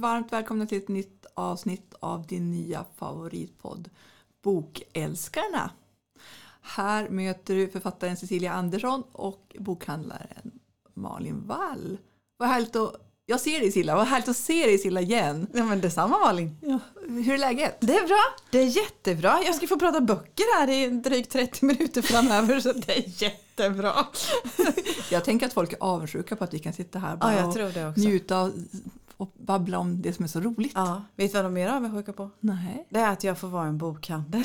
varmt välkomna till ett nytt avsnitt av din nya favoritpodd Bokälskarna. Här möter du författaren Cecilia Andersson och bokhandlaren Malin Wall. Vad härligt att jag ser dig Silla, vad härligt att se dig Silla igen. Ja men detsamma Malin. Ja, hur är läget? Det är bra, det är jättebra. Jag ska få prata böcker här i drygt 30 minuter framöver så det är jättebra. Jag tänker att folk är avundsjuka på att vi kan sitta här bara ja, och njuta och, och babbla om det som är så roligt. Ja, vet du vad de är avundsjuka på? Nej. Det är att jag får vara en bokhandel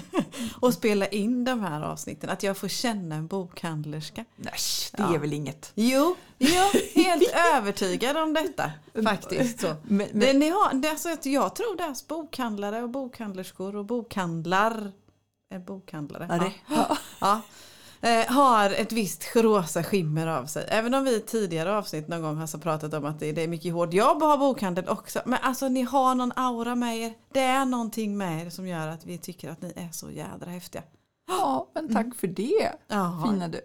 och spela in de här avsnitten. Att jag får känna en bokhandlerska. Nej, det Ja. är väl inget. Jo, jo helt övertygad om detta faktiskt. Så. Men, men, ni har, det är alltså att jag tror det är bokhandlare och bokhandlerskor och bokhandlar. Eh, bokhandlare. ja, ja. Ja. Eh, har ett visst rosa skimmer av sig. Även om vi i tidigare avsnitt någon gång har så pratat om att det, det är mycket hårt jobb att ha bokhandel också. Men alltså ni har någon aura med er. Det är någonting med er som gör att vi tycker att ni är så jädra häftiga. ja, men tack för det. Ja. Fina du.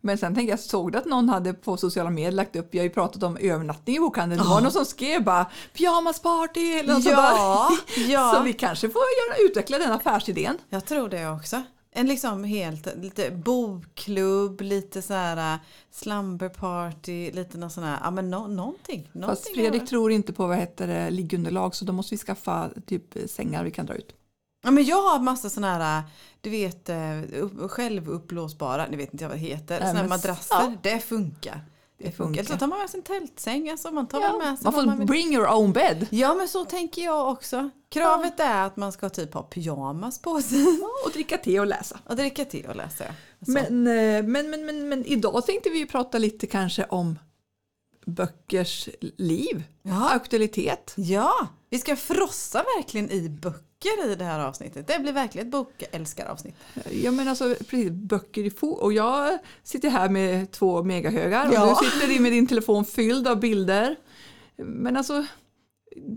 Men sen tänkte jag, såg du att någon hade på sociala medier lagt upp, vi har ju pratat om övernattning i bokhandeln, det var Ja. någon som skrev bara pyjamasparty eller något sånt Ja. Så ja. vi kanske får göra, utveckla den affärsidén. jag tror det också. En liksom helt, lite bokklubb, lite så här äh, slumber party, lite någon sån här, ja men no, någonting. Fast någonting Fredrik tror inte på vad heter det, liggunderlag så då måste vi skaffa typ sängar vi kan dra ut. Ja, men jag har massa såna här, du vet, upp- självuppblåsbara, nu vet inte vad det heter, Nej, såna här madrasser, ja. det funkar. Det funkar. Eller så tar man med sig en tältsäng, alltså man tar Ja, med sig man får man bring your own bed. Ja men så tänker jag också. Kravet är att man ska typ ha pyjamas på sig Och dricka te och läsa. och dricka te och läsa. Så. Men, eh, men, men, men, men idag tänkte vi ju prata lite kanske om böckers liv, ja. aktualitet. ja, vi ska frossa verkligen i böcker i det här avsnittet. Det blir verkligen ett bokälskaravsnitt. Ja men alltså precis, böcker i fo och jag sitter här med två megahögar Ja. och du sitter med din telefon fylld av bilder. Men alltså,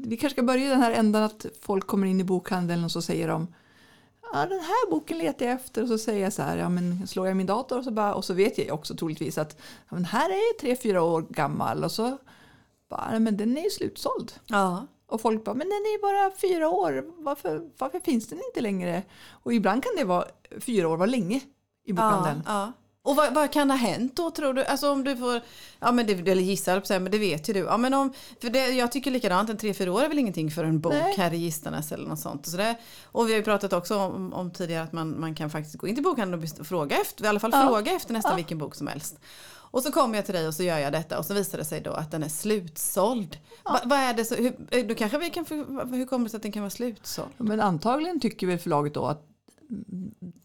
vi kanske ska börja i den här ändan att folk kommer in i bokhandeln och så säger de Ja, den här boken letar jag efter och så säger jag så här, ja men slår jag min dator och så bara, och så vet jag också troligtvis att ja, men här är tre, fyra år gammal och så bara, "Nej, men den är ju slutsåld. Ja. Och folk bara, men den är bara fyra år, varför, varför finns den inte längre? Och ibland kan det vara, fyra år var länge i Ja, bokhandeln. ja. Och vad, vad kan ha hänt då tror du? Alltså om du får, ja men det, eller gissar på men det vet ju du. Ja, men om, för det, jag tycker likadant, en tre, fyra år är väl ingenting för en bok Nej. här i Gistanäs eller något sånt. Så det, och vi har ju pratat också om, om tidigare att man, man kan faktiskt gå in till bokhandeln och fråga efter, i alla fall Ja. fråga efter nästan Ja. vilken bok som helst. Och så kommer jag till dig och så gör jag detta och så visar det sig då att den är slutsåld. Va, vad är det så, hur, eh, då kanske vi kan, hur kommer det sig att den kan vara slutsåld? Men antagligen tycker väl förlaget då att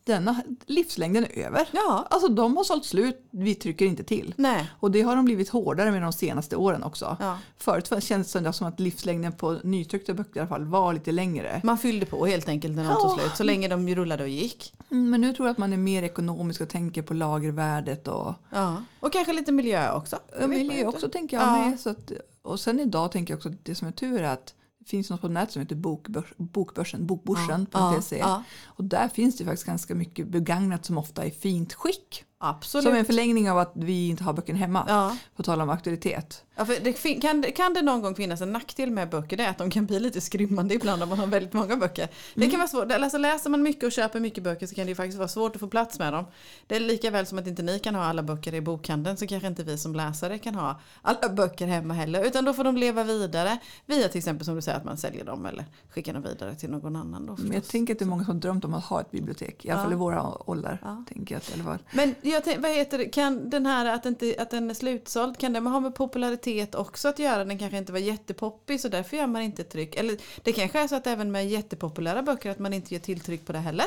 denna livslängden är över. Ja, Alltså de har sålt slut, vi trycker inte till. nej. Och det har de blivit hårdare med de senaste åren också. Ja. Förut kändes det som att livslängden på nytryckta böcker i alla fall var lite längre. Man fyllde på helt enkelt när de tog Ja. slut, så länge de rullade och gick. Mm, Men nu tror jag att man är mer ekonomisk och tänker på lagervärdet och Ja. Och kanske lite miljö också. Ja, miljö också tänker jag Ja. med. Så att, och sen idag tänker jag också att det som är tur är att det finns något på nätet som heter bokbörs, Bokbörsen, bokbörsen.se. Ja, ja. Och där finns det faktiskt ganska mycket begagnat som ofta är i fint skick. Absolut. Som en förlängning av att vi inte har böcker hemma. ja. På tal om aktualitet. Ja, för det kan, kan det någon gång finnas en nackdel med böcker det är att de kan bli lite skrymmande ibland om man har väldigt många böcker. Det Mm. kan vara svårt, alltså läser man mycket och köper mycket böcker så kan det ju faktiskt vara svårt att få plats med dem. Det är lika väl som att inte ni kan ha alla böcker i bokhandeln så kanske inte vi som läsare kan ha alla böcker hemma heller. Utan då får de leva vidare via till exempel som du säger att man säljer dem eller skickar dem vidare till någon annan. Då Men jag tänker att det är många som drömt om att ha ett bibliotek. I alla Ja. fall i våra åldrar. Ja. Tänker jag, eller vad. Men jag tänk, vad heter det, kan den här att, inte, att den är slutsåld, kan det ha med popularitet också att göra? Den kanske inte var jättepoppig så därför gör man inte tryck. Eller det kanske är så att även med jättepopulära böcker att man inte gör tilltryck på det heller.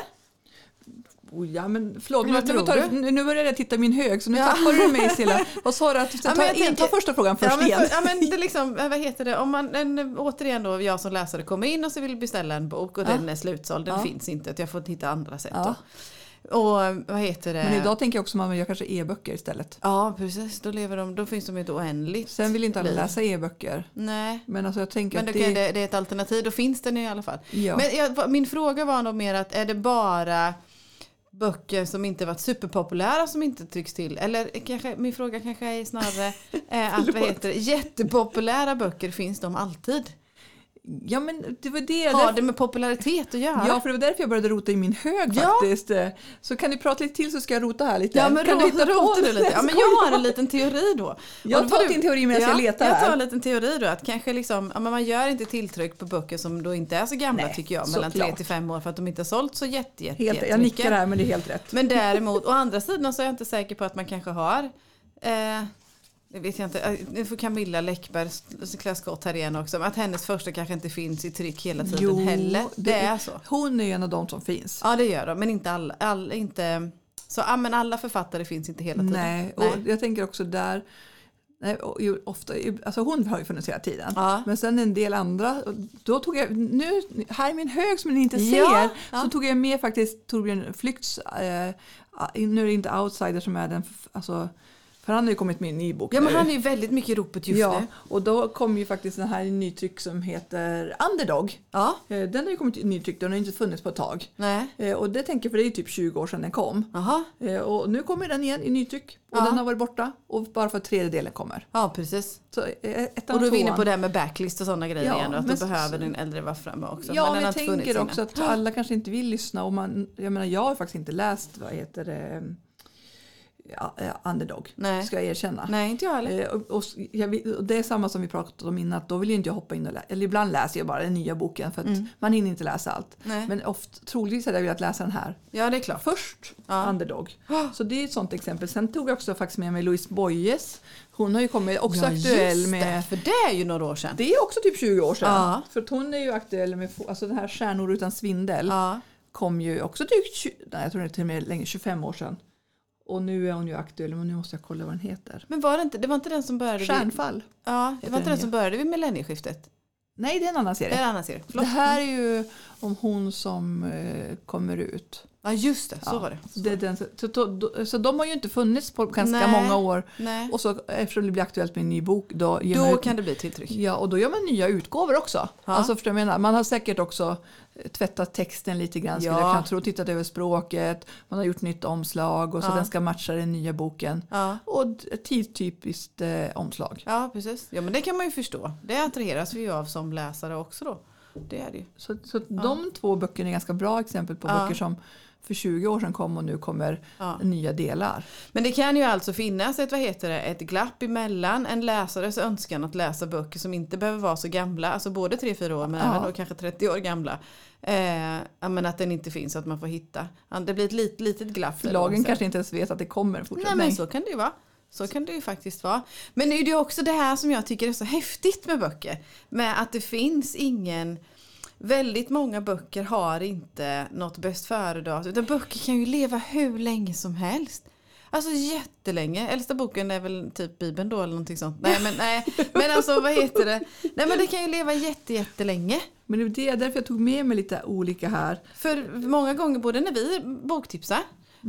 Oh, ja, men förlåt, Vad nu, tar, nu, nu börjar jag titta i min hög så nu Ja. tappar du mig Silla. Vad sa du? Att, ta, Ja, men jag in, ta första frågan först ja, men, igen. för, ja men det liksom, vad heter det, om man, en, återigen då jag som läsare kommer in och så vill beställa en bok och Ja. den är slutsåld, den finns inte, att jag får hitta andra sätt då. Och vad heter det? Men idag tänker jag också att man gör kanske e-böcker istället. Ja precis, då, lever de, då finns de ett oändligt Sen vill inte alla läsa e-böcker. Nej. Men alltså jag tänker Men då att det... det, är ett alternativ, då finns den i alla fall. ja. Men jag, min fråga var nog mer att är det bara böcker som inte varit superpopulära som inte trycks till. Eller kanske, min fråga kanske är snarare eh, att vad heter jättepopulära böcker finns de alltid? Ja men det var det. Har det med popularitet att göra? Ja, för det var därför jag började rota i min hög Ja. faktiskt. Så kan ni prata lite till så ska jag rota här lite. Ja men kan ro, hitta på rota du lite. Ja, men jag har en liten teori då. Jag tar du- din teori medan jag letar Jag tar här. en liten teori då. Att kanske liksom, ja, men man gör inte tilltryck på böcker som då inte är så gamla Nej, tycker jag. Mellan. 3 till 5 år för att de inte har sålt så jätte, jätte, Helt, jag nickar här men det är helt rätt. Men däremot, å andra sidan så är jag inte säker på att man kanske har eh, det vet jag inte, Eh, nu får Camilla Läckberg klä skott här igen också. Att hennes första kanske inte finns i tryck hela tiden Jo, heller. Det, det- är så. Hon är ju en av de som finns. Ja det gör de, men inte alla. All, inte, så ja, men alla författare finns inte hela tiden. Nej, och jag tänker också där Nej, och ofta, alltså hon har ju funnits hela tiden. Ja. Men sen en del andra, då tog jag, nu, här i min hög som ni inte ser, Ja, ja. så tog jag med faktiskt Torbjörn Flykts, eh, nu är det inte Outsider som är den, alltså, för han har ju kommit med en ny bok Ja men han är ju väldigt mycket i ropet just ja, nu. och då kom ju faktiskt den här nytryck som heter Underdog. Ja, Eh, Den har ju kommit i nytryck, den har inte funnits på ett tag. nej. Eh, Och det tänker jag, för det är ju typ 20 år sedan den kom. Jaha, Eh, Och nu kommer den igen i nytryck och Ja. den har varit borta och bara för tredjedelen kommer. ja precis. Så ettan Och då är vi inne på det här med backlist och sådana grejer Ja, igen. Att men så- behöver den äldre vara framme också. Ja, men men jag tänker också att alla kanske inte vill lyssna. Och man, jag menar, jag har faktiskt inte läst, vad heter det, Underdog, Nej. ska jag erkänna. Nej, inte jag heller. Eh, Och, och, jag, och det är samma som vi pratade om innan, att då vill ju inte jag hoppa in och läsa. Eller ibland läser jag bara den nya boken för att Mm. man hinner inte läsa allt. Nej. Men oft, troligtvis hade jag velat läsa den här Ja, det är klart. först, Ja. Underdog. Så det är ett sånt exempel. Sen tog jag också faktiskt med mig Louise Boyes. Hon har ju kommit också Ja, aktuell just med Det, för det är ju några år sedan. Det är också typ 20 år sedan. Ja. För hon är ju aktuell med alltså den här Stjärnor utan svindel. Ja. Kom ju också 20, nej, jag tror det är till och med länge, 25 år sedan. Och nu är hon ju aktuell, men nu måste jag kolla vad den heter. Men var det inte, det var inte den som började vid, Stjärnfall. ja, det var inte den som började vid millennieskiftet? Nej, det är en annan Det är serie. en annan serie. Det här är ju om hon som eh, kommer ut. Ja, just det. Så Ja, var det. Så, det den, så, då, så de har ju inte funnits på ganska Nej. många år. Nej. Och så eftersom det blir aktuellt med en ny bok då Då ut kan det bli tilltryck. Ja, och då gör man nya utgåvor också. Ja. Alltså, förstår menar? Man har säkert också eh, tvättat texten lite grann, skulle Ja. jag kunna tro. Tittat över språket, man har gjort nytt omslag och så Ja. den ska matcha den nya boken. Ja. Och ett tidtypiskt eh, omslag. ja, precis. Ja, men det kan man ju förstå. Det attraheras vi ju av som läsare också då. Det är det ju. Så, så de två böckerna är ganska bra exempel på böcker som för 20 år sedan kom och nu kommer Ja. nya delar. Men det kan ju alltså finnas ett, vad heter det, ett glapp emellan en läsares önskan att läsa böcker som inte behöver vara så gamla, alltså både 3-4 år men Ja. även då kanske 30 år gamla. Eh, men att den inte finns, att man får hitta. Det blir ett lit, litet glapp. så. kanske inte ens vet att det kommer Nej fortsättning. men så kan det ju vara. Så kan det ju faktiskt vara. Men det är ju också det här som jag tycker är så häftigt med böcker. Med att det finns ingen Väldigt många böcker har inte något bäst före-datum. Utan böcker kan ju leva hur länge som helst. Alltså jättelänge. Äldsta boken är väl typ Bibeln då eller någonting sånt. Nej men, nej. men alltså vad heter det? Nej men det kan ju leva jätte, jättelänge. Men det är därför jag tog med mig lite olika här. För många gånger, både när vi boktipsar,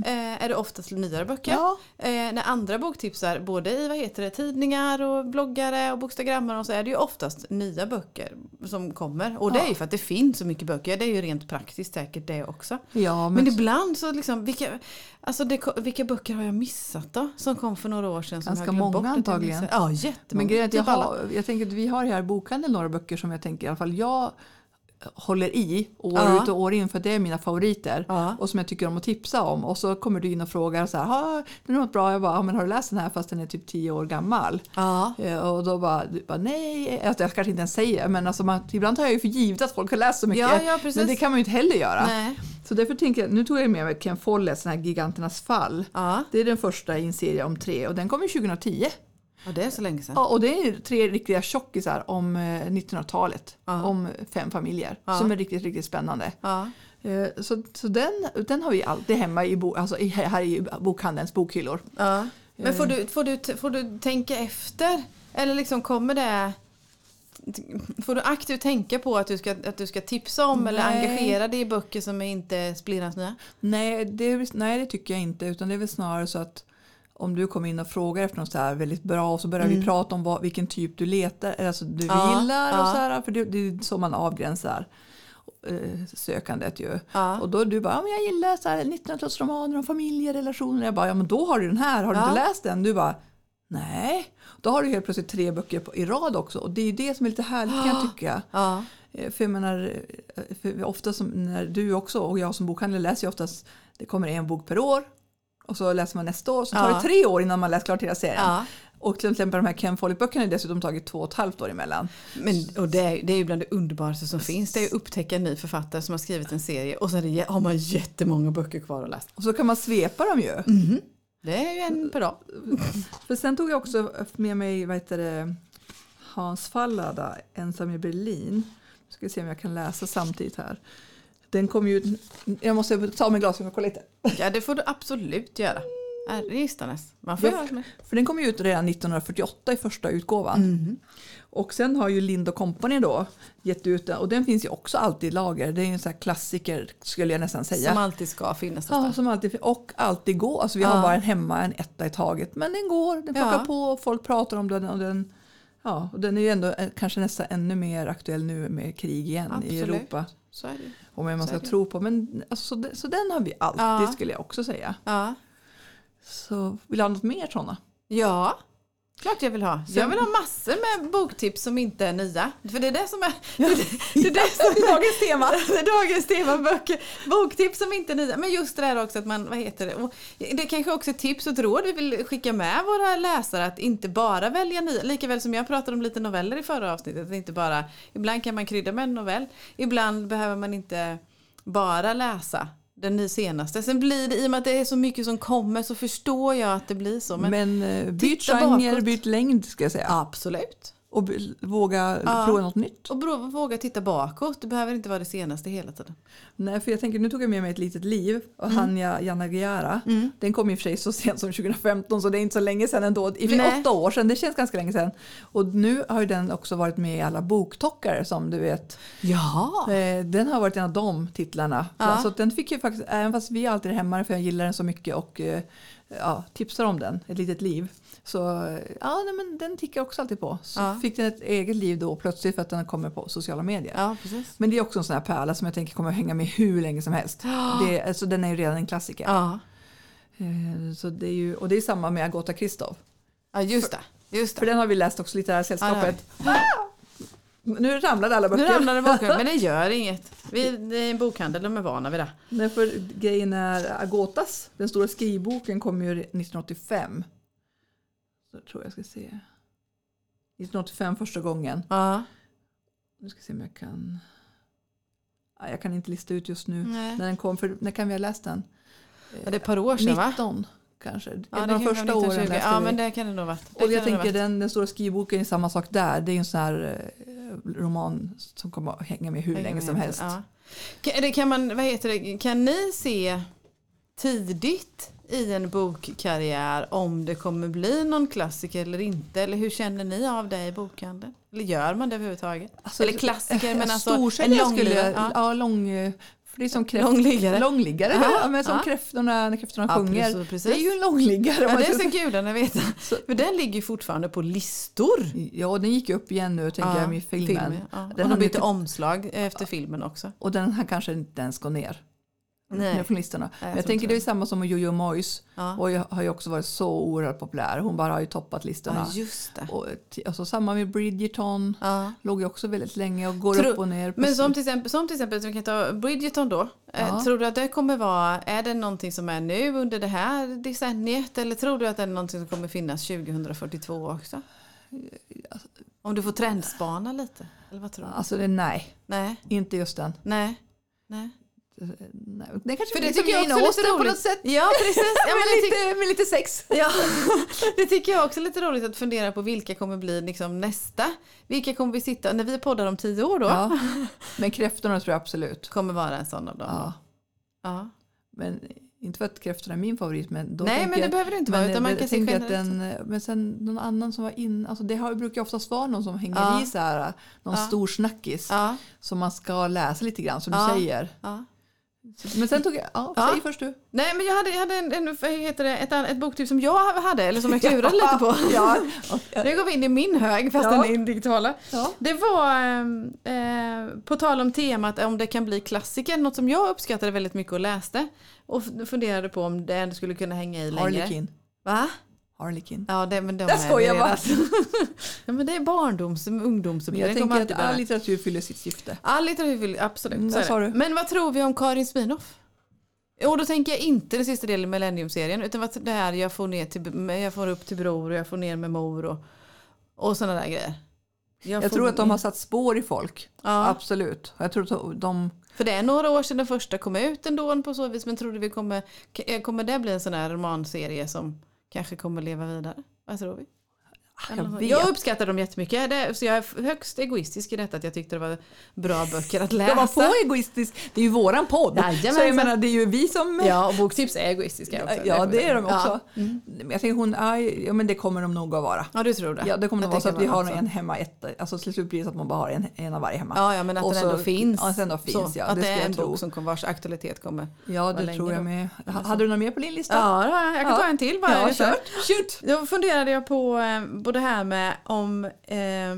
eh, är det oftast nyare böcker. Ja. Eh, när andra boktipsar, både i vad heter det, tidningar och bloggare och bokstagrammar och så är det ju oftast nya böcker som kommer. Och det Ja. är ju för att det finns så mycket böcker. Det är ju rent praktiskt säkert det också. Ja, Men, men, ibland så liksom, vilka, alltså det, vilka böcker har jag missat då? Som kom för några år sedan. Som Ganska många bort antagligen. Ja, jättemånga. Men grejen är att jag, Typ har, jag tänker att vi har här bokhandeln några böcker som jag tänker i alla fall jag håller i år Ja. ut och år in för det är mina favoriter Ja. och som jag tycker om att tipsa om och så kommer du in och frågar så här, "Ha, den är något bra, jag bara, "Ja, men har du läst den här fast den är typ tio år gammal? Ja. Eh, Och då bara, du bara nej, alltså, jag kanske inte ens säger men alltså man, ibland tar jag ju för givet att folk har läst så mycket. Ja, ja, precis. men det kan man ju inte heller göra. Nej. Så därför tänker jag, nu tog jag med mig Ken Folletts den här Giganternas fall. Det är den första i en serie om tre och den kom ju 2010. Ja, det är så länge sedan. Ja, och det är tre riktiga tjockisar om eh, 1900-talet. Ja. Om fem familjer. Ja. Som är riktigt, riktigt spännande. Ja. Eh, Så, så den, den har vi alltid hemma i, bo, alltså här i bokhandelns bokhyllor. Ja. Men får du, får, du, får du tänka efter? Eller liksom kommer det... Får du aktivt tänka på att du ska, att du ska tipsa om eller Nej. engagera dig i böcker som är inte splirrans nya? Nej det, är, nej, det tycker jag inte. Utan det är väl snarare så att om du kommer in och frågar efter något så här väldigt bra och så börjar vi prata om vad, vilken typ du letar, eller alltså du Ja, gillar och ja. så här. För det, det är så man avgränsar. eh, sökandet ju. Ja. Och då du bara, ja, men jag gillar så här 1900-talsromaner om familjerelationer. Jag bara, ja men då har du den här, har du inte läst den? Du bara, nej. Då har du helt plötsligt tre böcker på, i rad också. Och det är ju det som är lite härligt kan jag tycka. Eh, För jag menar, eh, för ofta som, när du också och jag som bokhandlare läser ju oftast, det kommer en bok per år. Och så läser man nästa år, så tar Ja. det tre år innan man läst klart hela serien. Ja. Och till exempel de här Ken Follett-böckerna har dessutom tagit två och ett halvt år emellan. Men, och det, är, det är ju bland det underbaraste som finns. Det är att upptäcka en ny författare som har skrivit en serie och sen det, har man jättemånga böcker kvar att läsa. Och så kan man svepa dem ju. Det är ju en per dag. För sen tog jag också med mig vad heter det, Hans Fallada, Ensam i Berlin. Jag ska se om jag kan läsa samtidigt här. Den kom ju jag måste ta med glasögon och kolla lite. Ja det får du absolut göra. Ristanes. Man får Ja. För den kom ju ut redan 1948 i första utgåvan. Mm. Och sen har ju Lind Company då gett ut den och den finns ju också alltid i lager. Det är ju en sån här klassiker skulle jag nästan säga. Som alltid ska finnas Ja, som alltid, och alltid gå. Alltså vi Ja. har bara en hemma, en etta i taget. Men den går, den plockar Ja. på och folk pratar om den. Och den, ja, och den är ju ändå eh, kanske nästan ännu mer aktuell nu med krig igen i Absolut. Europa. Så är det. Om man Så ska tro på. Men, alltså, så, den, så den har vi alltid Ja. skulle jag också säga. Ja. Så vill du ha något mer sådana? ja, klart jag vill ha. Jag Sen- vill ha massor med boktips som inte är nya. För det är det som är, det är, det, är det som Dagens tema. Det är dagens tema, böcker. Boktips som inte är nya. Men just det där också att man, vad heter det? Och det är kanske också ett tips och ett råd vi vill skicka med våra läsare att inte bara välja nya. Likaväl som jag pratade om lite noveller i förra avsnittet. Att inte bara, ibland kan man krydda med en novell. Ibland behöver man inte bara läsa den ny senaste. Sen blir det, i och med att det är så mycket som kommer så förstår jag att det blir så. Men, Men, eh, byt genre, byt längd ska jag säga. absolut. Och våga Ja. prova något nytt. Och våga titta bakåt. Det behöver inte vara det senaste hela tiden. Nej, för jag tänker, nu tog jag med mig ett litet liv av Hanya Yanagiara. Mm. Den kom i och för sig så sent som 2015 så det är inte så länge sedan ändå. I och Nej. åtta år sedan, det känns ganska länge sedan. Och nu har ju den också varit med i alla boktockar som du vet. Ja. Eh, Den har varit en av de titlarna. Ja. Så den fick ju faktiskt, även fast vi alltid är hemma för jag gillar den så mycket och eh, ja, tipsar om den, Ett litet liv. Så ja, nej, men den tickar också alltid på. Så Ja. fick den ett eget liv då plötsligt för att den kommer på sociala medier. Ja. Men det är också en sån här pärla som jag tänker kommer att hänga med hur länge som helst. Det, alltså, den är ju redan en klassiker. Ja. Eh, Så det är ju, och det är samma med Agota Christoph. Ja, just det. Just För det. den har vi läst också lite här i Ja, det har sällskapet. Nu ramlade alla Nu böcker. ramlar det bakom, men det gör inget. Vi, det är en bokhandel, de är vana vid det. Nej, för grejen är Agotas, den stora skrivboken kom ju 1985. Så tror jag ska se. 1985 första gången. Ja. Nu ska se om jag kan. Ja, jag kan inte lista ut just nu Nej. när den kom. För när kan vi ha läst den? Ja, det är ett par år sedan va? 19 kanske. Ja, de första åren 1920. läste Ja, vi. men det kan det nog varit. Och jag tänker den, den stora skrivboken är samma sak där. Det är en sån här eh, roman som kommer att hänga med hur Det länge kan som man helst. Ja. Kan, man, vad heter det, kan ni se tidigt i en bokkarriär om det kommer bli någon klassiker eller inte? Eller hur känner ni av det i bokhandeln? Eller gör man det överhuvudtaget? Alltså, eller klassiker men alltså en Storsäljare skulle Ja. ja. lång, för det är som kräft, Långliggare. långliggare. Ja, Ja, men som ja. kräftorna, när kräftorna Ja, sjunger. precis, precis. Det är ju en långliggare. Ja, det ska- ska gudarna veta. Så- För den ligger fortfarande på listor. Ja, den gick upp igen nu tänker jag med filmen. Ja. Den Och de har bytte omslag efter filmen också. Och den här kanske inte ens går ner. Nej. ner från listorna. Men jag tror tänker det är samma som Jojo Moyes. Ja. Och jag har ju också varit så oerhört populär. Hon bara har ju toppat listorna. Ja, just det. Och, t- och så samma med Bridgerton. Ja. Låg ju också väldigt länge och går Tro- upp och ner. Men som till exempel, som till exempel vi kan ta Bridgerton då. Eh, Ja. Tror du att det kommer vara, är det någonting som är nu under det här decenniet eller tror du att det är någonting som kommer finnas 2042 också? Om du får trendspana lite? Eller vad tror du? Alltså det, nej, Nej, inte just den. nej, nej. Det kanske För det tycker jag också är lite på roligt. något sätt. Ja, precis. Ja, men lite, med lite sex. ja. det tycker jag också är lite roligt att fundera på vilka kommer bli liksom nästa. Vilka kommer vi sitta, när vi poddar om tio år då, Ja. Men kräftorna tror jag absolut. kommer vara en sån av dem. Ja. Ja. Men inte för att kräftorna är min favorit. Men då Nej, men det jag- behöver det inte vara. men Utan man kan se tänker att den, Men sen någon annan som var in, alltså det har, brukar oftast vara någon som hänger Ja. i så här, någon Ja. stor snackis. Ja, Som man ska läsa lite grann som du säger. ja. Men sen tog jag, ja, Ja. säg först du. Nej men jag hade, jag hade en, en, heter det, ett, ett boktips som jag hade, eller som jag klurade lite på. Ja, Nu går vi in i min hög fast Ja. den är digitala. ja. Det var ehm, eh, på tal om temat om det kan bli klassiker, något som jag uppskattade väldigt mycket och läste. Och funderade på om det skulle kunna hänga i längre. Harlequin. Va? Harlequin. Ja, det, men de Jag är skojar bara. deras. ja, men det är barndoms Men ungdomsupplevelse. jag tänker att all litteratur fyller sitt syfte. All litteratur vill absolut. Mm, vad sa du? Men vad tror vi om Karin Sminoff? Och då tänker jag inte den sista delen i Millennium-serien utan vad det här jag får, ner till, jag får upp till bror och jag får ner med mor och, och sådana där grejer. Jag får- tror att de har satt spår i folk. Ja, Absolut. Jag tror att de... för det är några år sedan den första kom ut ändå på så vis men tror du vi kommer, kommer det bli en sån här romanserie som kanske kommer leva vidare? Vad tror vi? Jag. Jag uppskattar dem jättemycket. Det, så jag är högst egoistisk i detta att jag tyckte det var bra böcker att läsa. Jag var på egoistisk. Det är ju våran podd. Jajamensan. Så jag menar, det är ju vi som... Ja, och boktips är egoistiska också. Ja, det är de Ja. också. Men Jag tänker hon, ja men det kommer de nog att vara. Ja, du tror det? Ja, det kommer att vara så att vi har också. en hemma, ett, alltså till slut blir det så att man bara har en, en av varje hemma. Ja, ja, men att Och den så- ändå finns. Ja, att den ändå finns, ja. Att Det är en bok som kommer, vars aktualitet kommer. Ja, det tror jag med. Ha- Hade du något mer på din lista? Ja, jag. kan Ja. ta en till bara. Ja, Jag kör. kör. Shoot! Då funderade jag på eh, på det här med om eh,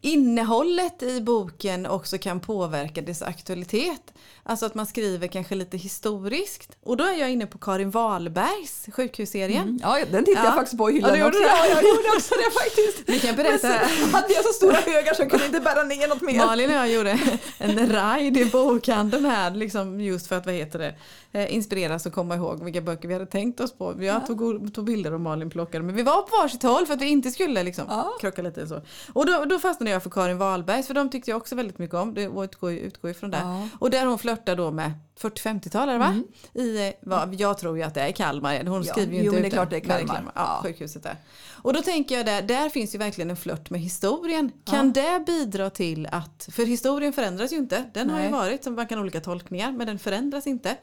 innehållet i boken också kan påverka dess aktualitet. Alltså att man skriver kanske lite historiskt. Och då är jag inne på Karin Wahlbergs sjukhusserie. Mm. Ja, den tittade Ja. jag faktiskt på i Ja, hyllan gjorde också. det? Ja, jag gjorde också det faktiskt. Vi kan Men berätta. så hade jag så stora högar så jag kunde inte bära ner något mer. Malin och jag gjorde en ride i bokhandeln här liksom just för att vad heter det, eh, inspireras och komma ihåg vilka böcker vi hade tänkt oss på. Jag tog, tog bilder och Malin plockade men vi var på varsitt håll för att vi inte skulle liksom Ja. krocka lite så. Och då, då fastnade jag för Karin Wahlbergs för de tyckte jag också väldigt mycket om. Det utgår, ju- utgår ifrån det. Ja. Och där hon flörtar då med 40-50-talare va? I, eh, vad, jag tror ju att det är Kalmar. Hon Ja, skriver ju jo, inte men ut det är klart det är men Kalmar. Ja, Ja. sjukhuset där. Och då tänker jag där, där finns ju verkligen en flört med historien. Kan det bidra till att, för historien förändras ju inte, den har ju Nej. varit, så man kan ha olika tolkningar, men den förändras inte.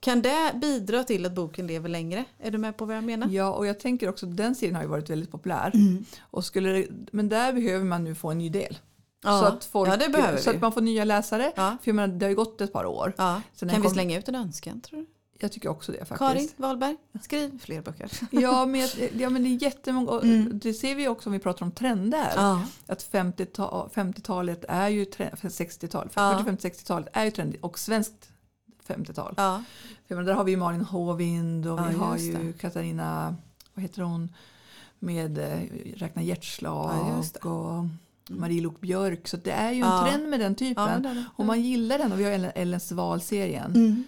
Kan det bidra till att boken lever längre? Är du med på vad jag menar? Ja, och jag tänker också den serien har ju varit väldigt populär. Mm. Och skulle det, men där behöver man nu få en ny del. Ja. Så, att, folk, Ja, det behöver så att man får nya läsare. Ja. För jag menar, det har ju gått ett par år. Ja. Så den Kan vi kom- slänga ut en önskan tror du? Jag tycker också det faktiskt. Karin Wahlberg, skriv fler böcker. Ja men, ja, men det är jättemånga. Mm. Det ser vi också om vi pratar om trender. Ja. Att 50-ta- 50-talet är ju tre- 60-tal. Ja. 40-50-60-talet är ju trendigt. Och svenskt 50-tal. Ja. För där har vi ju Malin Håvind och Ja, vi har ju det. Katarina, vad heter hon, med eh, Räkna hjärtslag och Marie-Lok Björk. Så det är ju en Ja. trend med den typen. Ja. Om man gillar den och vi har Ellen- Ellens Val-serien. Mm.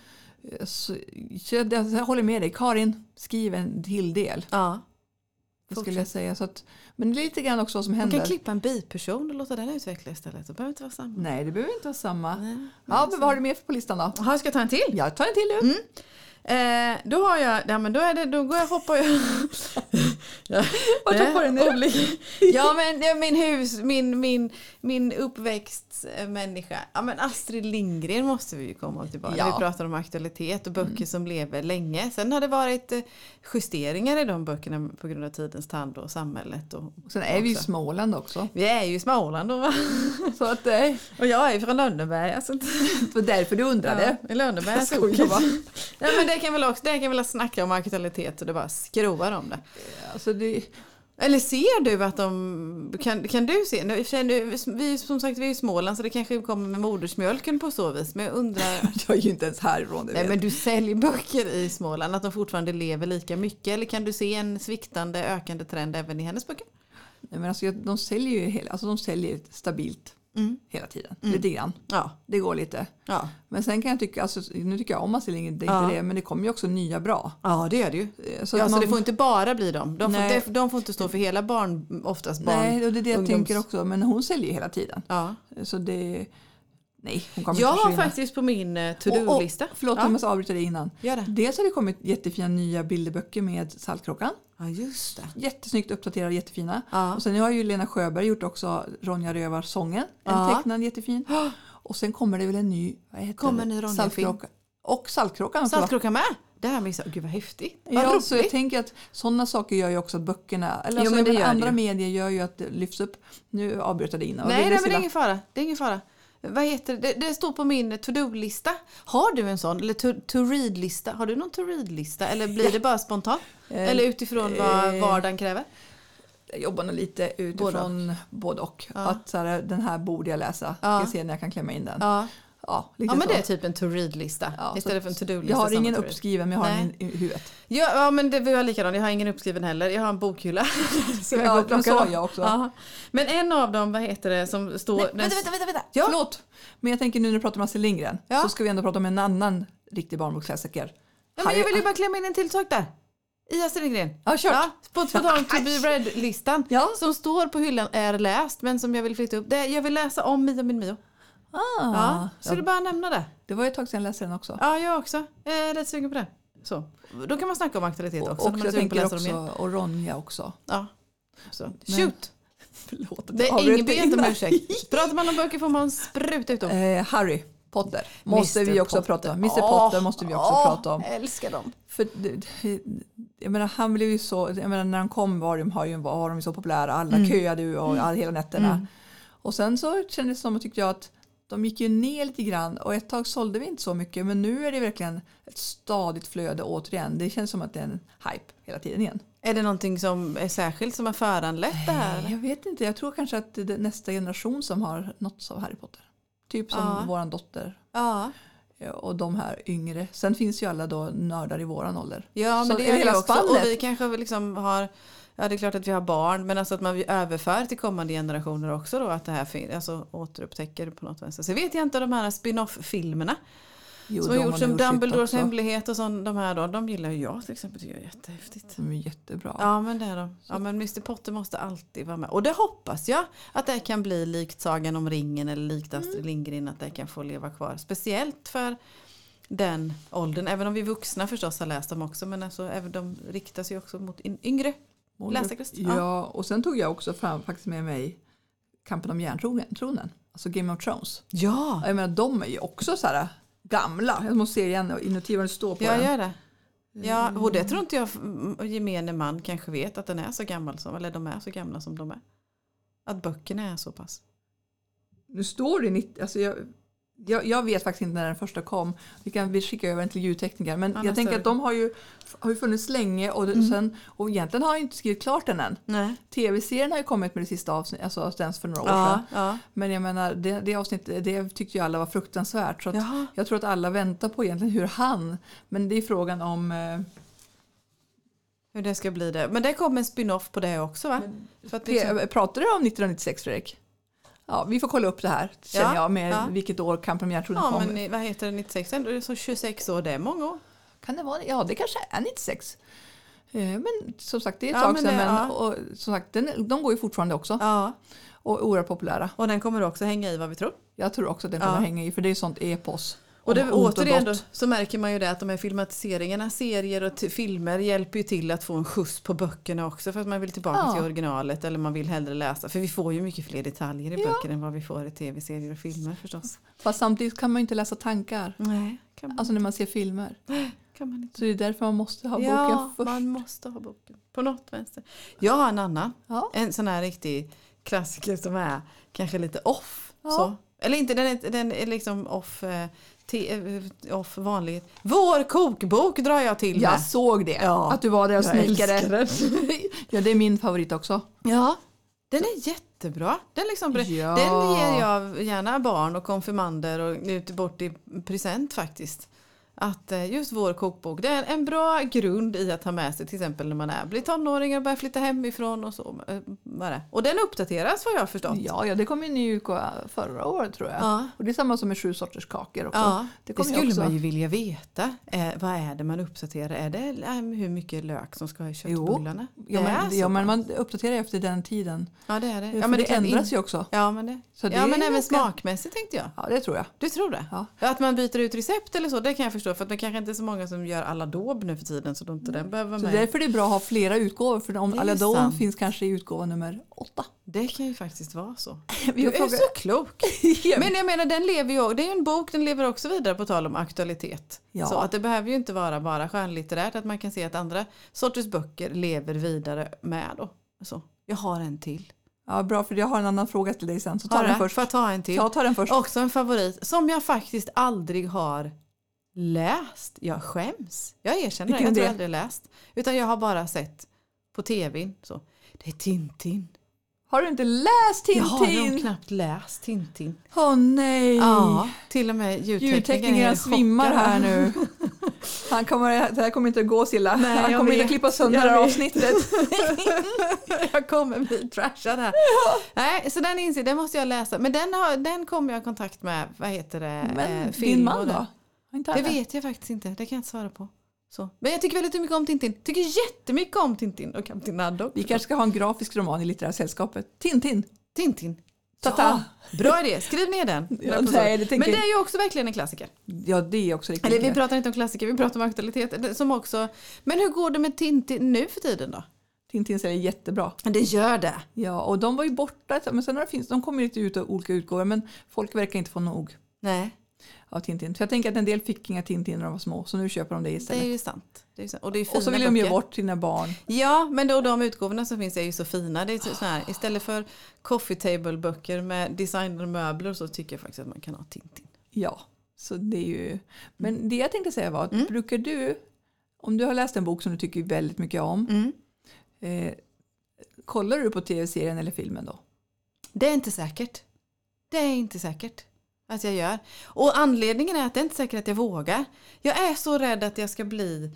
Så, så jag, jag håller med dig. Karin, skriv en till del. Ja. Det skulle jag säga. Så att, men lite grann också vad som Man händer. kan klippa en biperson och låta den utveckla istället. Det behöver inte vara samma. Nej, det behöver inte vara samma. Nej. Ja, men vad har du mer på listan då? Jaha, ska jag ta en till? Jag tar en till nu. Mm. Eh, då har jag, ja men då är det, då går jag hoppar jag. ja, Vart det hoppar du nu? olika. Ja men det min hus, min, min, min uppväxtmänniska. Ja men Astrid Lindgren måste vi ju komma tillbaka. Ja. Vi pratar om aktualitet och böcker som lever länge. Sen har det varit eh, justeringar i de böckerna på grund av tidens tand och samhället. Och, Sen är vi ju i. Småland också. Vi är ju i Småland då va? Så att det är Och jag är från Lönneberg. Alltså, för därför du undrade. Ja, I Lönneberg. Jag skojar bara. Ja, men det kan väl också, det kan väl snacka om aktualitet och det bara skrovar om det. Alltså det, Eller ser du att de, kan, kan du se, vi, som sagt vi är i Småland så det kanske kommer med modersmjölken på så vis. Men jag undrar, jag är ju inte ens härifrån. Nej vet. men du säljer böcker i Småland, att de fortfarande lever lika mycket. Eller kan du se en sviktande, ökande trend även i hennes böcker? Nej, men alltså, de säljer ju hela, alltså, de säljer stabilt Mm. hela tiden. Mm. Lite grann. Ja, Det går lite. ja. Men sen kan jag tycka, alltså, nu tycker jag om Astrid det är Ja. inte det, men det kommer ju också nya bra. ja det gör det ju. Eh, Så, att så man- det får inte bara bli dem. De får, Nej. de, de får inte stå för hela barn, oftast barn. Nej, och det är det jag ungdoms- tänker också. Men hon säljer ju hela tiden. Ja. Så det... Nej, hon kommer Jag har försvinna. faktiskt på min eh, to-do-lista. Förlåt, ja. jag måste avbryta dig innan. Gör det. Dels har det kommit jättefina nya bilderböcker med Saltkråkan. Ja, just det. Jättesnyggt uppdaterade, jättefina. Ja. Och sen har ju Lena Sjöberg gjort också Ronja Rövar-sången. En Ja. tecknad jättefin. Och sen kommer det väl en ny, vad heter Kommer det? en ny Ronja-film. Saltkråka. Och Saltkråkan. Saltkråkan med? Det här missade Gud vad häftigt. Vad Ja, roligt. så jag tänker att sådana saker gör ju också att böckerna, eller Jo, alltså, det det andra ju. medier gör ju att det lyfts upp. Nu avbryter jag dig innan. Nej, men det är ingen fara. Det är ingen fara. Vad heter det? det? står på min to-do-lista. Har du en sån? Eller to- to-read-lista? Har du någon to-read-lista? Eller blir det bara spontant? Eh, Eller utifrån vad eh, vardagen kräver? Jag jobbar nog lite utifrån både och. Ja. Att så här, den här borde jag läsa. Ja. Ska se när jag kan klämma in den. Ja, Ja, lite ja men så. det är typ en to-read-lista Ja, istället för en to-do-lista. Jag har ingen en uppskriven men jag har Nej. den i huvudet. Ja, ja men det var jag likadan. Jag har ingen uppskriven heller. Jag har en bokhylla. så jag Ja, går och jag också. Ja. Men en av dem, vad heter det, som står... Nej, vänta, vänta, vänta, vänta. Ja. Förlåt. Men jag tänker nu när du pratar om Astrid Lindgren Ja. så ska vi ändå prata om en annan riktig barnboksklassiker. Ja, men jag vill ju bara klämma in en till sak där. I Astrid Lindgren. Ja, kört. Ja, på, på tal om To Be Read-listan. Ja. Som står på hyllan är läst men som jag vill flytta upp. Det, jag vill läsa om Mio min Mio. Ah, Ja, så ja, du bara nämna det. det var ju ett tag sedan jag läste den också. Ja, jag också. Jag är rätt sugen på det. Så. Då kan man snacka om aktualitet och också. och är jag tänker också, och Ronja också. Ja. Så. Men- Shoot! Förlåt att Det jag är ingen avbröt be inte om ursäkt. Pratar man om böcker får man spruta ut dem. Eh, Harry Potter måste Mr. vi också Potter. prata om. Mr Åh, Potter måste vi också åh, prata om. älskar dem. För, det- det- jag menar, han blev ju så, jag menar, när han kom var de, har ju, var de så populära, alla Mm. köade och all, hela nätterna. Och sen så kändes det som, och tyckte jag, att de gick ju ner lite grann och ett tag sålde vi inte så mycket men nu är det verkligen ett stadigt flöde återigen. Det känns som att det är en hype hela tiden igen. Är det någonting som är särskilt som har föranlett det här? Jag vet inte, jag tror kanske att det är nästa generation som har nåtts av Harry Potter. Typ som Ja. våran dotter Ja, och de här yngre. Sen finns ju alla då nördar i våran ålder. ja Så men det är hela också. spannet. Och vi kanske liksom har Ja det är klart att vi har barn men alltså att man överför till kommande generationer också då att det här fin- alltså, återupptäcker på något vänster. Så vet jag inte de här spin-off-filmerna Jo, som har gjorts som Dumbledores hemlighet och sånt, de här då, de gillar ju jag till exempel, tycker jag är jättehäftigt. De är jättebra. Ja men det är de. Ja men Mr Potter måste alltid vara med. Och det hoppas jag att det kan bli likt Sagan om ringen eller likt Astrid Lindgren att det kan få leva kvar. Speciellt för den åldern, även om vi vuxna förstås har läst dem också men alltså, även de riktar sig också mot yngre. Läsarkrets. Ja. Ja. och sen tog jag också fram faktiskt med mig Kampen om järntronen, alltså Game of Thrones. Ja, Jag menar, de är ju också så här gamla. Jag måste se igen inuti vad det står på jag den. gör det. Ja, och det tror inte jag gemene man kanske vet att den är så gammal som, eller de är så gamla som de är. Att böckerna är så pass. Nu står det i 90, alltså jag, jag, jag vet faktiskt inte när den första kom. Vi kan vi skicka över den till ljudtekniker. Men Ja, jag tänker att de har ju, har ju funnits länge och, Mm. sen, och egentligen har jag inte skrivit klart den än. Tv-serien har ju kommit med det sista avsnittet, alltså ens för några år sedan. Ja, ja. Men jag menar, det, det avsnittet det tyckte ju alla var fruktansvärt. Så jag tror att alla väntar på egentligen hur han, men det är frågan om... Eh, Hur det ska bli det. Men det kommer en spin-off på det också va? För att liksom, Pratar du om 1996 Fredrik? Ja, vi får kolla upp det här känner Ja, jag med ja. vilket år järntronen ja kom. men vad heter det 96? Ändå är det så 26 år, det är många år. Kan det vara det? Ja, det kanske är 96. Eh, Men som sagt, det är ett Ja, tag sedan. Men, ja. och, som sagt, den, de går ju fortfarande också Ja, och är oerhört populära. och den kommer också hänga i vad vi tror. Jag tror också att den kommer hänga i, för det är sånt epos. Och det, återigen då, så märker man ju det att de här filmatiseringarna, serier och filmer hjälper ju till att få en skjuts på böckerna också för att man vill tillbaka Ja. till originalet eller man vill hellre läsa. För vi får ju mycket fler detaljer i Ja. böcker än vad vi får i tv-serier och filmer förstås. Fast samtidigt kan man ju inte läsa tankar. Nej, kan man, Alltså när man ser filmer. kan man inte. Så det är därför man måste ha ja, boken först. man måste ha boken. På något vänster. Jag har en annan. Ja. En sån här riktig klassiker som är kanske lite off. Ja. Så. Eller inte, den är, den är liksom off, te, eh, vanligt. Vår kokbok drar jag till med. Jag såg det, Ja. att du var där och snickade. ja, det är min favorit också. Ja, den är jättebra. Den, liksom, Ja. den ger jag gärna barn och konfirmander och ut bort i present faktiskt. Att eh, just vår kokbok, det är en bra grund i att ha med sig till exempel när man är, blir tonåring och börjar flytta hemifrån och så. eh. Och den uppdateras vad jag har förstått. Ja, ja, det kom ju ny utgåva förra året tror jag. Ja. Och det är samma som med sju sorters kakor också. Ja, det det, skulle också. man ju vilja veta. Eh, vad är det man uppdaterar? Är det eh, hur mycket lök som ska ha i köttbullarna? Ja, Det är men, ja, men man uppdaterar efter den tiden. ja, det är det. Ja, Ja, men det, kan ändras in- ju också. Ja, men, det. Så det ja, men även ganska- smakmässigt tänkte jag. Ja, det tror jag. Du tror det? Ja. Att man byter ut recept eller så, det kan jag förstå. För att det kanske inte är så många som gör alla dob nu för tiden så då inte den behöver vara Så därför är det bra att ha flera utgåvor. För om sant. finns kanske i utgåva nummer åtta. Det kan ju faktiskt vara så. Du är frågat- så klok. Men jag menar, den lever ju, det är ju en bok, den lever också vidare på tal om aktualitet. Ja. Så att det behöver ju inte vara bara skönlitterärt, att man kan se att andra sorters böcker lever vidare med. Då. Så, jag har en till. Ja, bra, för jag har en annan fråga till dig sen. Så ta den först. Får jag ta en till? Ja, ta den först. Också en favorit som jag faktiskt aldrig har läst. Jag skäms. Jag erkänner det. Jag det? jag aldrig läst. Utan jag har bara sett på tv. Så. Det är Tintin. Har du inte läst Jag har nog Tintin? knappt läst Tintin. Åh nej! Ja, till och med ljudteknikern Ljudteknikern är svimmar här nu. Han kommer, det här kommer inte att gå Silla. Nej, Han kommer inte vet. att klippa sönder det här avsnittet. jag kommer bli trashad här. Nej, så den inser, den måste jag läsa. Men den, har, den kommer jag i kontakt med, vad heter det? Men eh, din man då? Inte Det vet jag faktiskt inte, det kan jag inte svara på. Så. Men jag tycker väldigt mycket om Tintin. Tycker jättemycket om Tintin och Kapten Haddock. Vi kanske ska ha en grafisk roman i Litterära sällskapet. Tintin. Tintin. Ta-ta. Ja, bra idé, skriv ner den. Ja, nej, det Men det är ju också verkligen en klassiker. Ja, det är också riktigt. Eller vi pratar inte om klassiker, vi pratar om aktualitet. Som också, men hur går det med Tintin nu för tiden då? Tintin säljer jättebra. Det gör det. Ja, och de var ju borta, men sen har det finns, de kommer lite ut av olika utgåvor, men folk verkar inte få nog Nej, av Tintin. Så jag tänker att en del fick inga Tintin när de var små, så nu köper de det det istället. är ju sant. Det är ju sant. Och, det är fina och så vill de ge böcker. bort sina barn. Ja, men då, de utgåvorna som finns är ju så fina. Det är så så här, istället för coffee table böcker med designade möbler så tycker jag faktiskt att man kan ha Tintin. Ja, så det är ju... Men det jag tänkte säga var, att Mm. brukar du, om du har läst en bok som du tycker väldigt mycket om, Mm. eh, kollar du på tv-serien eller filmen då? Det är inte säkert. Det är inte säkert att jag gör. Och anledningen är att det är inte säkert att jag vågar. Jag är så rädd att jag ska bli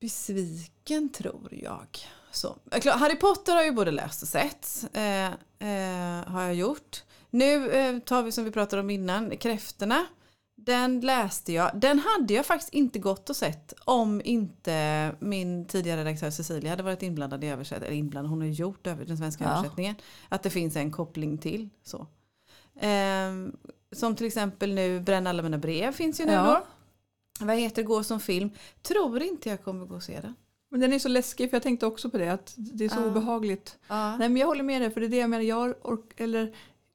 besviken tror jag. Så. Harry Potter har jag ju både läst och sett. Eh, eh, har jag gjort. Nu eh, tar vi som vi pratade om innan, Kräftorna. Den läste jag. Den hade jag faktiskt inte gått och sett om inte min tidigare redaktör Cecilia hade varit inblandad i översättningen. Eller inblandad, hon har gjort över den svenska Ja. översättningen. Att det finns en koppling till. Så. Ehm, som till exempel nu Bränn alla mina brev finns ju nu Ja. då. Vad heter Gå som film? Tror inte jag kommer gå och se den. Men den är så läskig, för jag tänkte också på det, att det är så Ja. obehagligt. Ja. Nej, men jag håller med dig, för det är det jag menar. Jag ork- eller,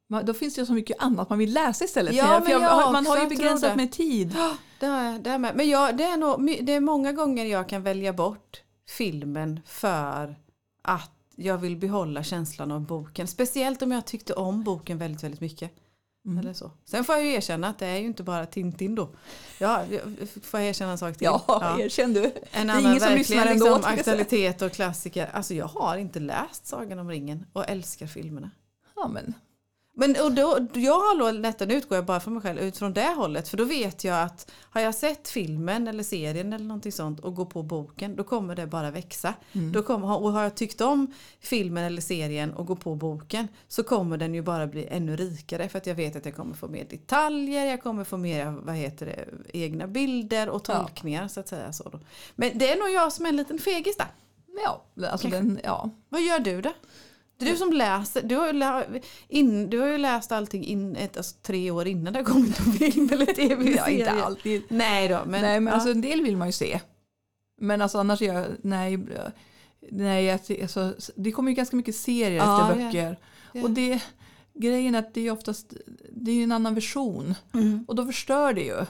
man, då finns det så mycket annat man vill läsa istället. Ja, men jag, jag man har ju begränsat med tid. Det har jag, det har jag med. Men jag, det, är nog, my- det är många gånger jag kan välja bort filmen för att jag vill behålla känslan av boken. Speciellt om jag tyckte om boken väldigt, väldigt mycket. Mm. Eller så. Sen får jag ju erkänna att det är ju inte bara Tintin då. Ja, får jag erkänna en sak till? Ja, erkänn du. En annan ingen som lyssnar ändå, liksom, aktualitet och klassiker. Alltså jag har inte läst Sagan om ringen och älskar filmerna. Ja, men, Men och då, jag har då utgår jag bara från mig själv, utifrån det hållet. För då vet jag att har jag sett filmen eller serien eller någonting sånt och går på boken, då kommer det bara växa. Mm. Då kommer, och har jag tyckt om filmen eller serien och går på boken så kommer den ju bara bli ännu rikare för att jag vet att jag kommer få mer detaljer, jag kommer få mer vad heter det, egna bilder och Ja. tolkningar så att säga. Så då. Men det är nog jag som är en liten fegis där. ja, alltså Kanske. den, ja. Vad gör du då? Det är du som läser, du har, ju lä- in, du har ju läst allting in, ett, alltså, tre år innan det har kommit en film eller tv-serie. ja, inte alltid. Nej då, men, nej, men ja. alltså, en del vill man ju se. Men alltså, annars är jag, nej, nej alltså, det kommer ju ganska mycket serier Ja, efter böcker. Ja. Och det, grejen är att det är oftast, det är en annan version. Mm. Och då förstör det ju.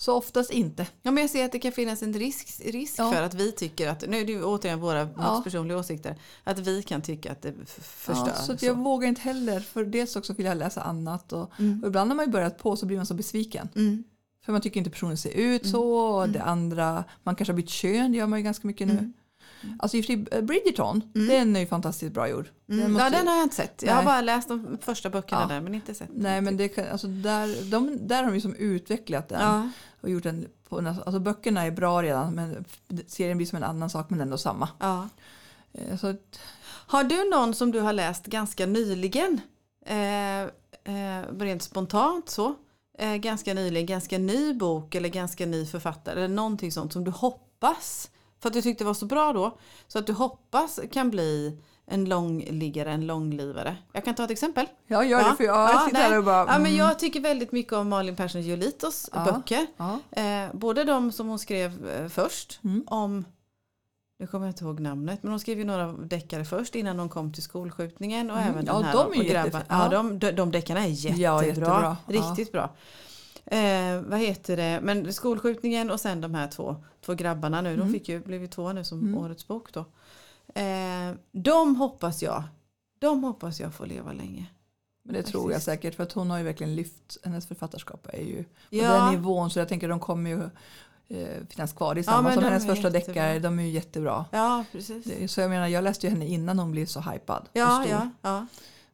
Så oftast inte. Ja, men jag ser att det kan finnas en risk, risk Ja. för att vi tycker att, nu är det ju återigen våra Ja. personliga åsikter, att vi kan tycka att det förstör. Ja, så att jag vågar inte heller, för dels också vill jag läsa annat. Och, Mm. och ibland när man börjat på så blir man så besviken. Mm. För man tycker inte personen ser ut så. Och det andra, man kanske har bytt kön, det gör man ju ganska mycket nu. Mm. Alltså eh, Bridgerton, den är ju fantastiskt bra gjord. Den Mm. Ja, den har jag inte sett. Jag har Nej. bara läst de första böckerna Ja. där men inte sett. Nej men det kan, alltså där, de, där har de ju som utvecklat den. Ja. Och gjort den på, alltså böckerna är bra redan men serien blir som en annan sak men ändå samma. Ja. Eh, Så Har du någon som du har läst ganska nyligen? Eh, eh, rent spontant så. Eh, ganska nyligen, ganska ny bok eller ganska ny författare eller någonting sånt som du hoppas för att du tyckte var så bra då. Så att du hoppas kan bli en långliggare, en långlivare. Jag kan ta ett exempel. ja gör det för jag Ja, sitter nej. här och bara... Ja, men mm, jag tycker väldigt mycket om Malin Persson Giolitos Ja. böcker. ja. Eh, både de som hon skrev eh, först Mm. om nu kommer jag inte ihåg namnet, men hon skrev ju några deckare först innan hon kom till skolskjutningen och Mm. även Ja, den här de är och grabbar. Ja, Ja. de, de, de deckarna är jättebra. Ja, jättebra. Riktigt bra. Eh, vad heter det? Men skolskjutningen och sen de här två, två grabbarna nu. De Mm. fick ju, blev ju två nu som Mm. årets bok då. Eh, de hoppas jag De hoppas jag får leva länge. Men det tror jag säkert för att hon har ju verkligen lyft, hennes författarskap är ju på Ja. den nivån så jag tänker de kommer ju eh, finnas kvar. Det är Ja, samma men som de hennes första jättebra. deckare, de är ju jättebra. Ja, precis. Det- Så jag menar, jag läste ju henne innan hon blev så hypad. och Ja, stor. ja, ja.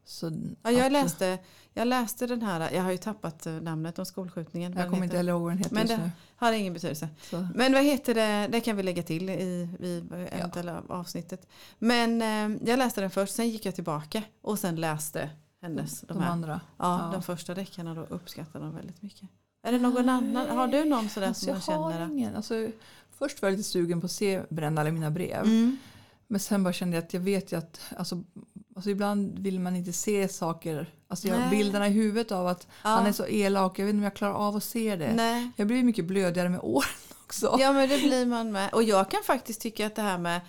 Så ja jag, läste, jag läste den här, jag har ju tappat eh, namnet om skolskjutningen. Jag kommer inte heller ihåg vad den heter Men det- nu. Har ingen betydelse. Så. Men vad heter det, det kan vi lägga till i, i eventuella avsnittet. Men eh, jag läste den först, sen gick jag tillbaka och sen läste hennes. De De här. andra. Ja, ja. de första deckarna då uppskattar de väldigt mycket. Är det någon annan, har du någon sådär Alltså, som jag man känner? har att- ingen. Alltså, först var jag lite sugen på att se bränna alla mina brev. Mm. Men sen bara kände jag att jag vet ju att alltså, alltså ibland vill man inte se saker. Alltså jag har bilderna i huvudet av att Ja. han är så elak. Jag vet inte om jag klarar av att se det. Nej. Jag blir mycket blödigare med åren också. Ja men det blir man med. Och jag kan faktiskt tycka att det här med,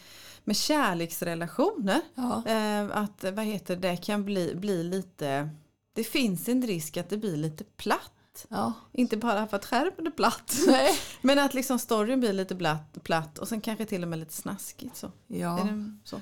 med kärleksrelationer. Ja. Eh, att vad heter det kan bli, bli lite. Det finns en risk att det blir lite platt. Ja. Inte bara för att skärmen är platt. Nej. Men att liksom storyn blir lite platt, platt och sen kanske till och med lite snaskigt. Så. Är Ja. det så?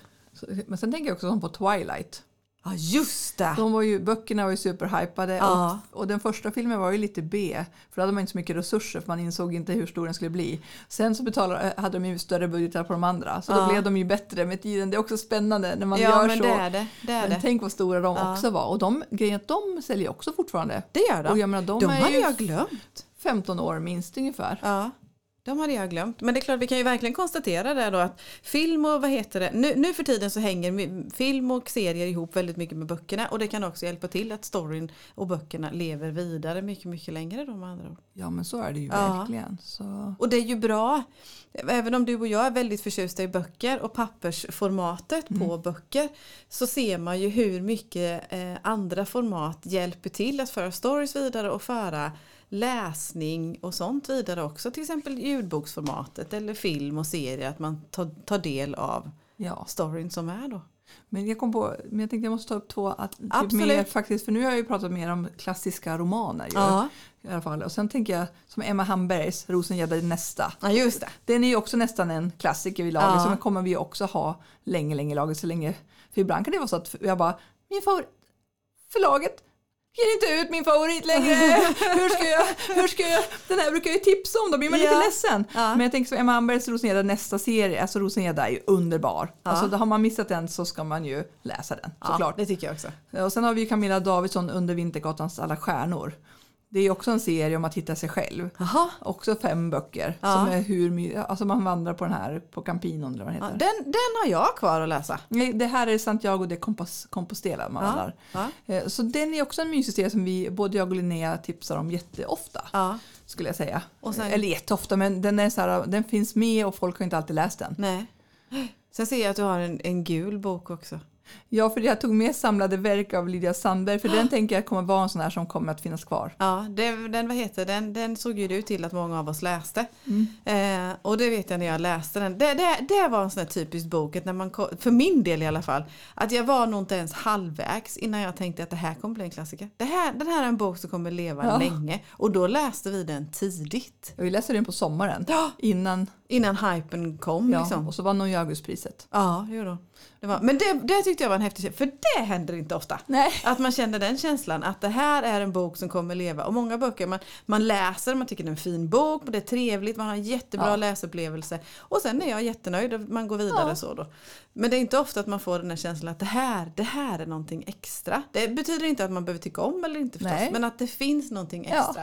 Men sen tänker jag också på Twilight. Ja just det! De var ju, böckerna var ju superhypade Ja. och, och den första filmen var ju lite B. För då hade man inte så mycket resurser för man insåg inte hur stor den skulle bli. Sen så betalade, hade de ju större budgetar på de andra så Ja. då blev de ju bättre med tiden. Det är också spännande när man ja gör men så. det är det. Det, är Men det. tänk vad stora de också var. Och de, grejen att de säljer också fortfarande. det gör de. Och jag menar, de, de hade ju jag glömt. 15 år minst ungefär. De hade jag glömt. Men det är klart, vi kan ju verkligen konstatera det då att film och vad heter det, nu, nu för tiden så hänger film och serier ihop väldigt mycket med böckerna och det kan också hjälpa till att storyn och böckerna lever vidare mycket, mycket längre då med andra ord. Ja men så är det ju Ja. verkligen. Så, Och det är ju bra, även om du och jag är väldigt förtjusta i böcker och pappersformatet på böcker så ser man ju hur mycket eh, andra format hjälper till att föra stories vidare och föra läsning och sånt vidare också. Till exempel ljudboksformatet eller film och serie, att man tar, tar del av ja. storyn som är då. Men jag kom på, men jag tänkte jag måste ta upp två, att, typ Absolut. mer, faktiskt, för nu har jag ju pratat mer om klassiska romaner. Ju, Ja, i alla fall. Och sen tänker jag som Emma Hambergs Rosengädda nästa. ja just det. Den är ju också nästan en klassiker i laget Ja. så den kommer vi också ha länge, länge i laget så länge. För ibland kan det vara så att jag bara, min favorit, förlaget ger inte ut min favorit längre. hur, ska jag, hur ska jag, den här brukar jag ju tipsa om, då blir man Ja. lite ledsen. Ja. Men jag tänker som Emma Hambergs Rosengädda nästa serie, alltså Rosengädda är ju underbar. Ja. Alltså då har man missat den så ska man ju läsa den Ja, såklart. det tycker jag också. Och sen har vi ju Camilla Davidsson under Vintergatans alla stjärnor. Det är också en serie om att hitta sig själv. Jaha. Också fem böcker. Ja. Som är hur alltså man vandrar på den här på Campinon eller vad Ja, den, den har jag kvar att läsa. Nej, Det här är Santiago de Compos- Compostela man vandrar. Ja. Eh, Så den är också en mysig serie som vi, både jag och Linnea tipsar om jätteofta. Ja. Skulle jag säga. Sen- Eller jätteofta men den, är så här, den finns med och folk har inte alltid läst den. Nej. Sen ser jag att du har en, en gul bok också. Ja för jag tog med samlade verk av Lydia Sandberg för den tänker jag kommer vara en sån här som kommer att finnas kvar. Ja, det, den, vad heter, den, den såg ju du till att många av oss läste. Mm. Eh, och det vet jag när jag läste den. Det, det, det var en sån här typisk bok, när man, för min del i alla fall, att jag var nog inte ens halvvägs innan jag tänkte att det här kommer bli en klassiker. Det här, den här är en bok som kommer leva Ja. länge. Och då läste vi den tidigt. Vi läste den på sommaren innan Innan hypen kom ja, liksom. och så vann hon ju Augustpriset. Ja, jo då. Det var, men det, det tyckte jag var en häftig känsla, för det händer inte ofta. Nej. Att man känner den känslan att det här är en bok som kommer leva. Och många böcker man, man läser, man tycker det är en fin bok, det är trevligt, man har en jättebra Ja. läsupplevelse. Och sen är jag jättenöjd och man går vidare Ja. så då. Men det är inte ofta att man får den här känslan att det här, det här är någonting extra. Det betyder inte att man behöver tycka om eller inte förstås, Nej. men att det finns någonting Ja.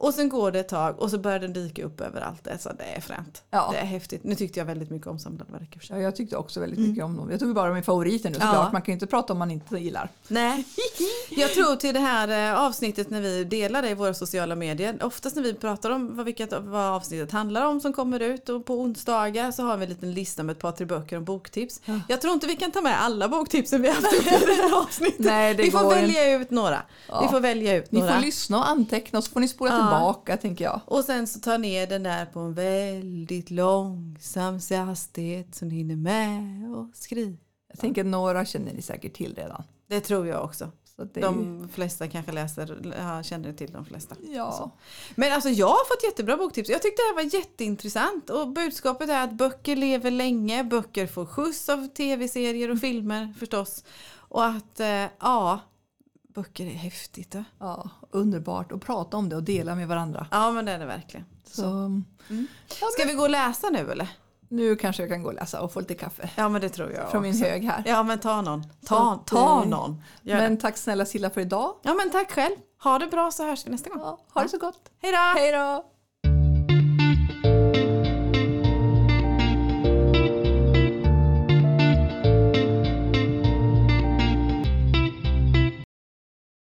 Och sen går det ett tag och så börjar den dyka upp överallt. Det är, så, det är fränt. Ja. Det är häftigt. Nu tyckte jag väldigt mycket om samlade verk. i och för sig. Ja, jag tyckte också väldigt mycket om dem. Jag tog bara min favoriter nu såklart. Ja. Man kan ju inte prata om man inte gillar. Nej, jag tror till det här eh, avsnittet när vi delar det i våra sociala medier. Oftast när vi pratar om vad, vilket, vad avsnittet handlar om som kommer ut och på onsdagar så har vi en liten lista med ett par tre böcker om boktips. Ja. Jag tror inte vi kan ta med alla boktipsen vi har haft i det här avsnittet. Nej, det vi får välja ut några. Vi får välja ut Ni några. får lyssna och anteckna och så får ni spola Ja. Tillbaka tänker jag. och sen så ta ner den där på en väldigt långsam hastighet så ni hinner med och skriva. Jag tänker att några känner ni säkert till redan. Det tror jag också. Det De flesta kanske läser, ja, känner till de flesta. ja. Så. Men alltså jag har fått jättebra boktips. Jag tyckte det här var jätteintressant. Och budskapet är att böcker lever länge. Böcker får skjuts av tv-serier och filmer förstås. Och att, eh, ja, böcker är häftigt. Då. Ja, underbart att prata om det och dela med varandra. Ja, men det är det verkligen. Så, Ska vi gå och läsa nu eller? nu kanske jag kan gå och läsa och få lite kaffe Ja, men det tror jag från min också. hög här. Ja, men ta någon. Ta, ta eh, någon. Gör det. Men tack snälla Silla för idag. Ja, men tack själv. Ha det bra så hörs vi nästa gång. Ja, ha det så gott. Hej då! Hej då!